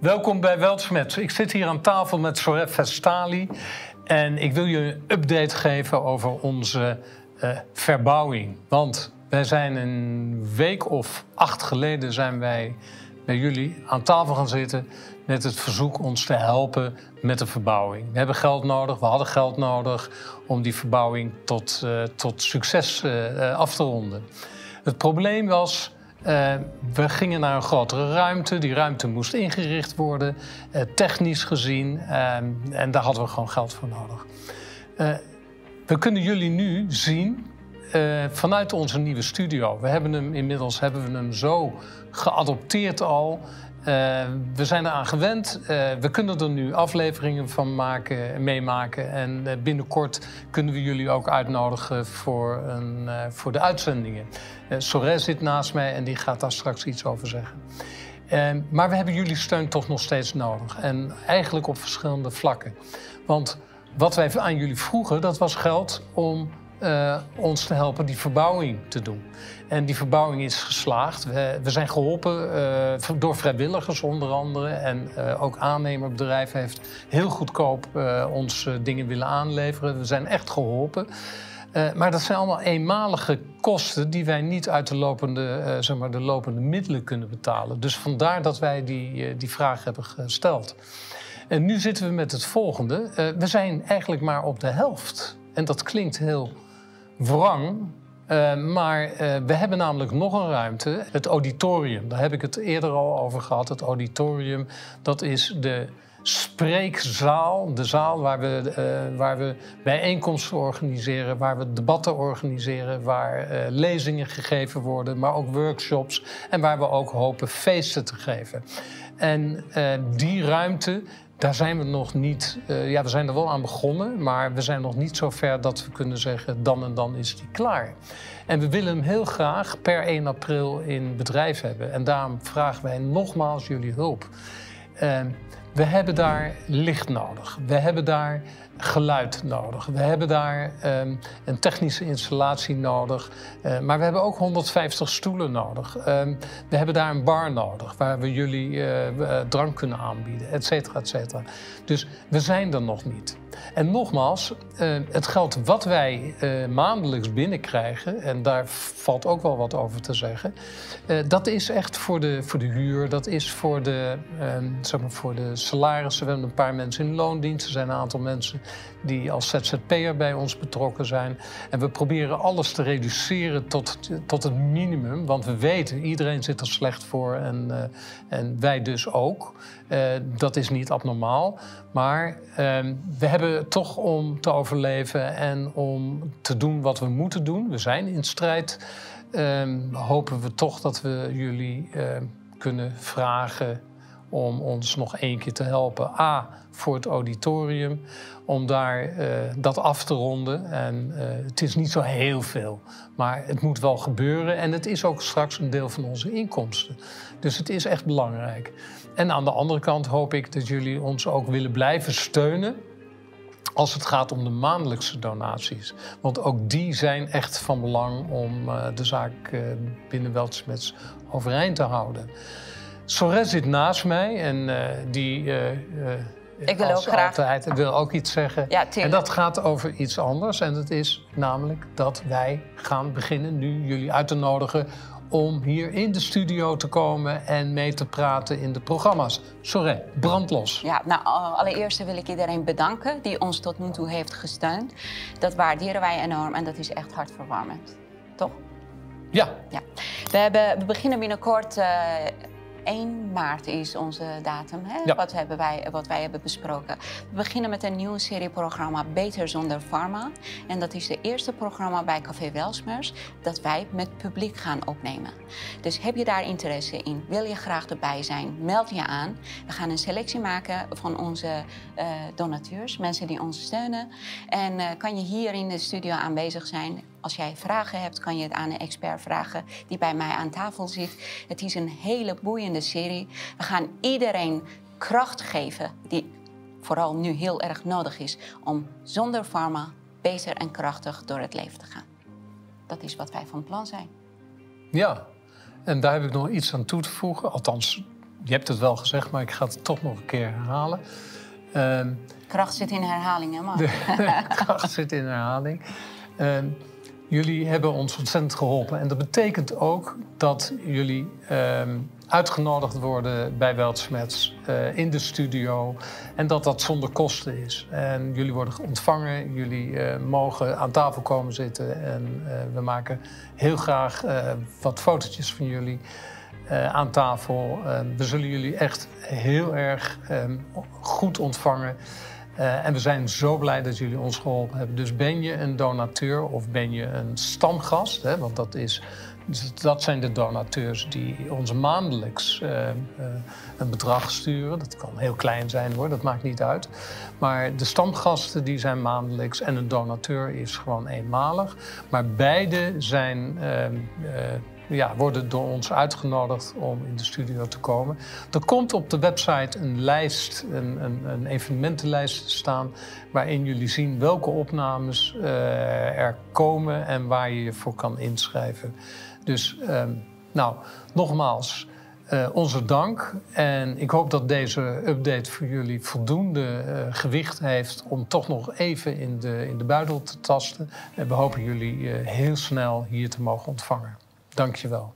Welkom bij Weltsmet. Ik zit hier aan tafel met Soref Vestali. En ik wil je een update geven over onze uh, verbouwing. Want wij zijn een week of acht geleden zijn wij bij jullie aan tafel gaan zitten met het verzoek ons te helpen met de verbouwing. We hebben geld nodig, we hadden geld nodig om die verbouwing tot, uh, tot succes uh, af te ronden. Het probleem was uh, we gingen naar een grotere ruimte. Die ruimte moest ingericht worden, uh, technisch gezien. Uh, en daar hadden we gewoon geld voor nodig. we kunnen jullie nu zien vanuit onze nieuwe studio. We hebben hem inmiddels hebben we hem zo geadopteerd al. We zijn eraan gewend. we kunnen er nu afleveringen van maken, meemaken. En binnenkort kunnen we jullie ook uitnodigen voor, een, voor de uitzendingen. Sorel zit naast mij en die gaat daar straks iets over zeggen. Maar we hebben jullie steun toch nog steeds nodig. En eigenlijk op verschillende vlakken. Want wat wij aan jullie vroegen, dat was geld om uh, ons te helpen die verbouwing te doen. En die verbouwing is geslaagd. We, we zijn geholpen uh, door vrijwilligers onder andere. En uh, ook aannemerbedrijf heeft heel goedkoop ons dingen willen aanleveren. We zijn echt geholpen. Maar dat zijn allemaal eenmalige kosten die wij niet uit de lopende, zeg maar, de lopende middelen kunnen betalen. Dus vandaar dat wij die, die vraag hebben gesteld. En nu zitten we met het volgende. we zijn eigenlijk maar op de helft. En dat klinkt heel wrang. maar we hebben namelijk nog een ruimte, het auditorium. Daar heb ik het eerder al over gehad. Het auditorium, dat is de spreekzaal, de zaal waar we, uh, waar we bijeenkomsten organiseren, waar we debatten organiseren, waar lezingen gegeven worden, maar ook workshops en waar we ook hopen feesten te geven. En die ruimte, daar zijn we nog niet, ja, we zijn er wel aan begonnen, maar we zijn nog niet zo ver dat we kunnen zeggen, dan en dan is die klaar. En we willen hem heel graag per 1 april in bedrijf hebben. En daarom vragen wij nogmaals jullie hulp. We hebben daar licht nodig. We hebben daar geluid nodig. We hebben daar um, een technische installatie nodig. Uh, maar we hebben ook 150 stoelen nodig. Um, we hebben daar een bar nodig waar we jullie uh, drank kunnen aanbieden, et cetera, et cetera. Dus we zijn er nog niet. En nogmaals, het geld wat wij maandelijks binnenkrijgen, en daar valt ook wel wat over te zeggen, dat is echt voor de, voor de huur, dat is voor de, ehm, zeg maar voor de salarissen. We hebben een paar mensen in loondienst, er zijn een aantal mensen die als ZZP'er bij ons betrokken zijn. En we proberen alles te reduceren tot, tot het minimum. Want we weten, iedereen zit er slecht voor en, uh, en wij dus ook. Uh, dat is niet abnormaal. Maar uh, we hebben toch om te overleven en om te doen wat we moeten doen. We zijn in strijd. Ehm, hopen we toch dat we jullie ehm, kunnen vragen om ons nog één keer te helpen. A, voor het auditorium, om daar uh, dat af te ronden. En uh, het is niet zo heel veel, maar het moet wel gebeuren. En het is ook straks een deel van onze inkomsten. Dus het is echt belangrijk. En aan de andere kant hoop ik dat jullie ons ook willen blijven steunen als het gaat om de maandelijkse donaties. Want ook die zijn echt van belang om uh, de zaak binnen Weltsmets overeind te houden. Sores zit naast mij en uh, die ik wil ook graag. altijd wil ook iets zeggen. Ja, en dat gaat over iets anders. En dat is namelijk dat wij gaan beginnen nu jullie uit te nodigen om hier in de studio te komen en mee te praten in de programma's. Sorry, brandlos. Ja, nou allereerst wil ik iedereen bedanken die ons tot nu toe heeft gesteund. Dat waarderen wij enorm en dat is echt hartverwarmend. Toch? Ja. ja. We, hebben, we beginnen binnenkort uh, 1 maart is onze datum, hè? Ja. Wat, hebben wij, wat wij hebben besproken. We beginnen met een nieuwe serie programma Beter Zonder Pharma. En dat is de eerste programma bij Café Welsmers dat wij met publiek gaan opnemen. Dus heb je daar interesse in, wil je graag erbij zijn, meld je aan. We gaan een selectie maken van onze uh, donateurs, mensen die ons steunen. En uh, kan je hier in de studio aanwezig zijn als jij vragen hebt, kan je het aan een expert vragen die bij mij aan tafel zit. Het is een hele boeiende serie. We gaan iedereen kracht geven die vooral nu heel erg nodig is om zonder pharma beter en krachtig door het leven te gaan. Dat is wat wij van plan zijn. Ja, en daar heb ik nog iets aan toe te voegen. Althans, je hebt het wel gezegd, maar ik ga het toch nog een keer herhalen. Ehm, kracht zit in herhaling, hè, De, kracht zit in herhaling. Ehm, jullie hebben ons ontzettend geholpen. En dat betekent ook dat jullie ehm, uitgenodigd worden bij Weltsmets uh, in de studio. En dat dat zonder kosten is. En jullie worden ontvangen, jullie uh, mogen aan tafel komen zitten. En uh, we maken heel graag wat fotootjes van jullie. aan tafel. we zullen jullie echt heel erg goed ontvangen. Uh, en we zijn zo blij dat jullie ons geholpen hebben. Dus ben je een donateur of ben je een stamgast? Hè, want dat, is, dat zijn de donateurs die ons maandelijks uh, uh, een bedrag sturen. Dat kan heel klein zijn hoor, dat maakt niet uit. Maar de stamgasten die zijn maandelijks en een donateur is gewoon eenmalig. Maar beide zijn ehm, ja, worden door ons uitgenodigd om in de studio te komen. Er komt op de website een lijst, een, een, een evenementenlijst te staan, waarin jullie zien welke opnames uh, er komen en waar je je voor kan inschrijven. Dus, uh, nou, nogmaals. Uh, onze dank. En ik hoop dat deze update voor jullie voldoende uh, gewicht heeft om toch nog even in de, in de buidel te tasten. En we hopen jullie heel snel hier te mogen ontvangen. Dankjewel.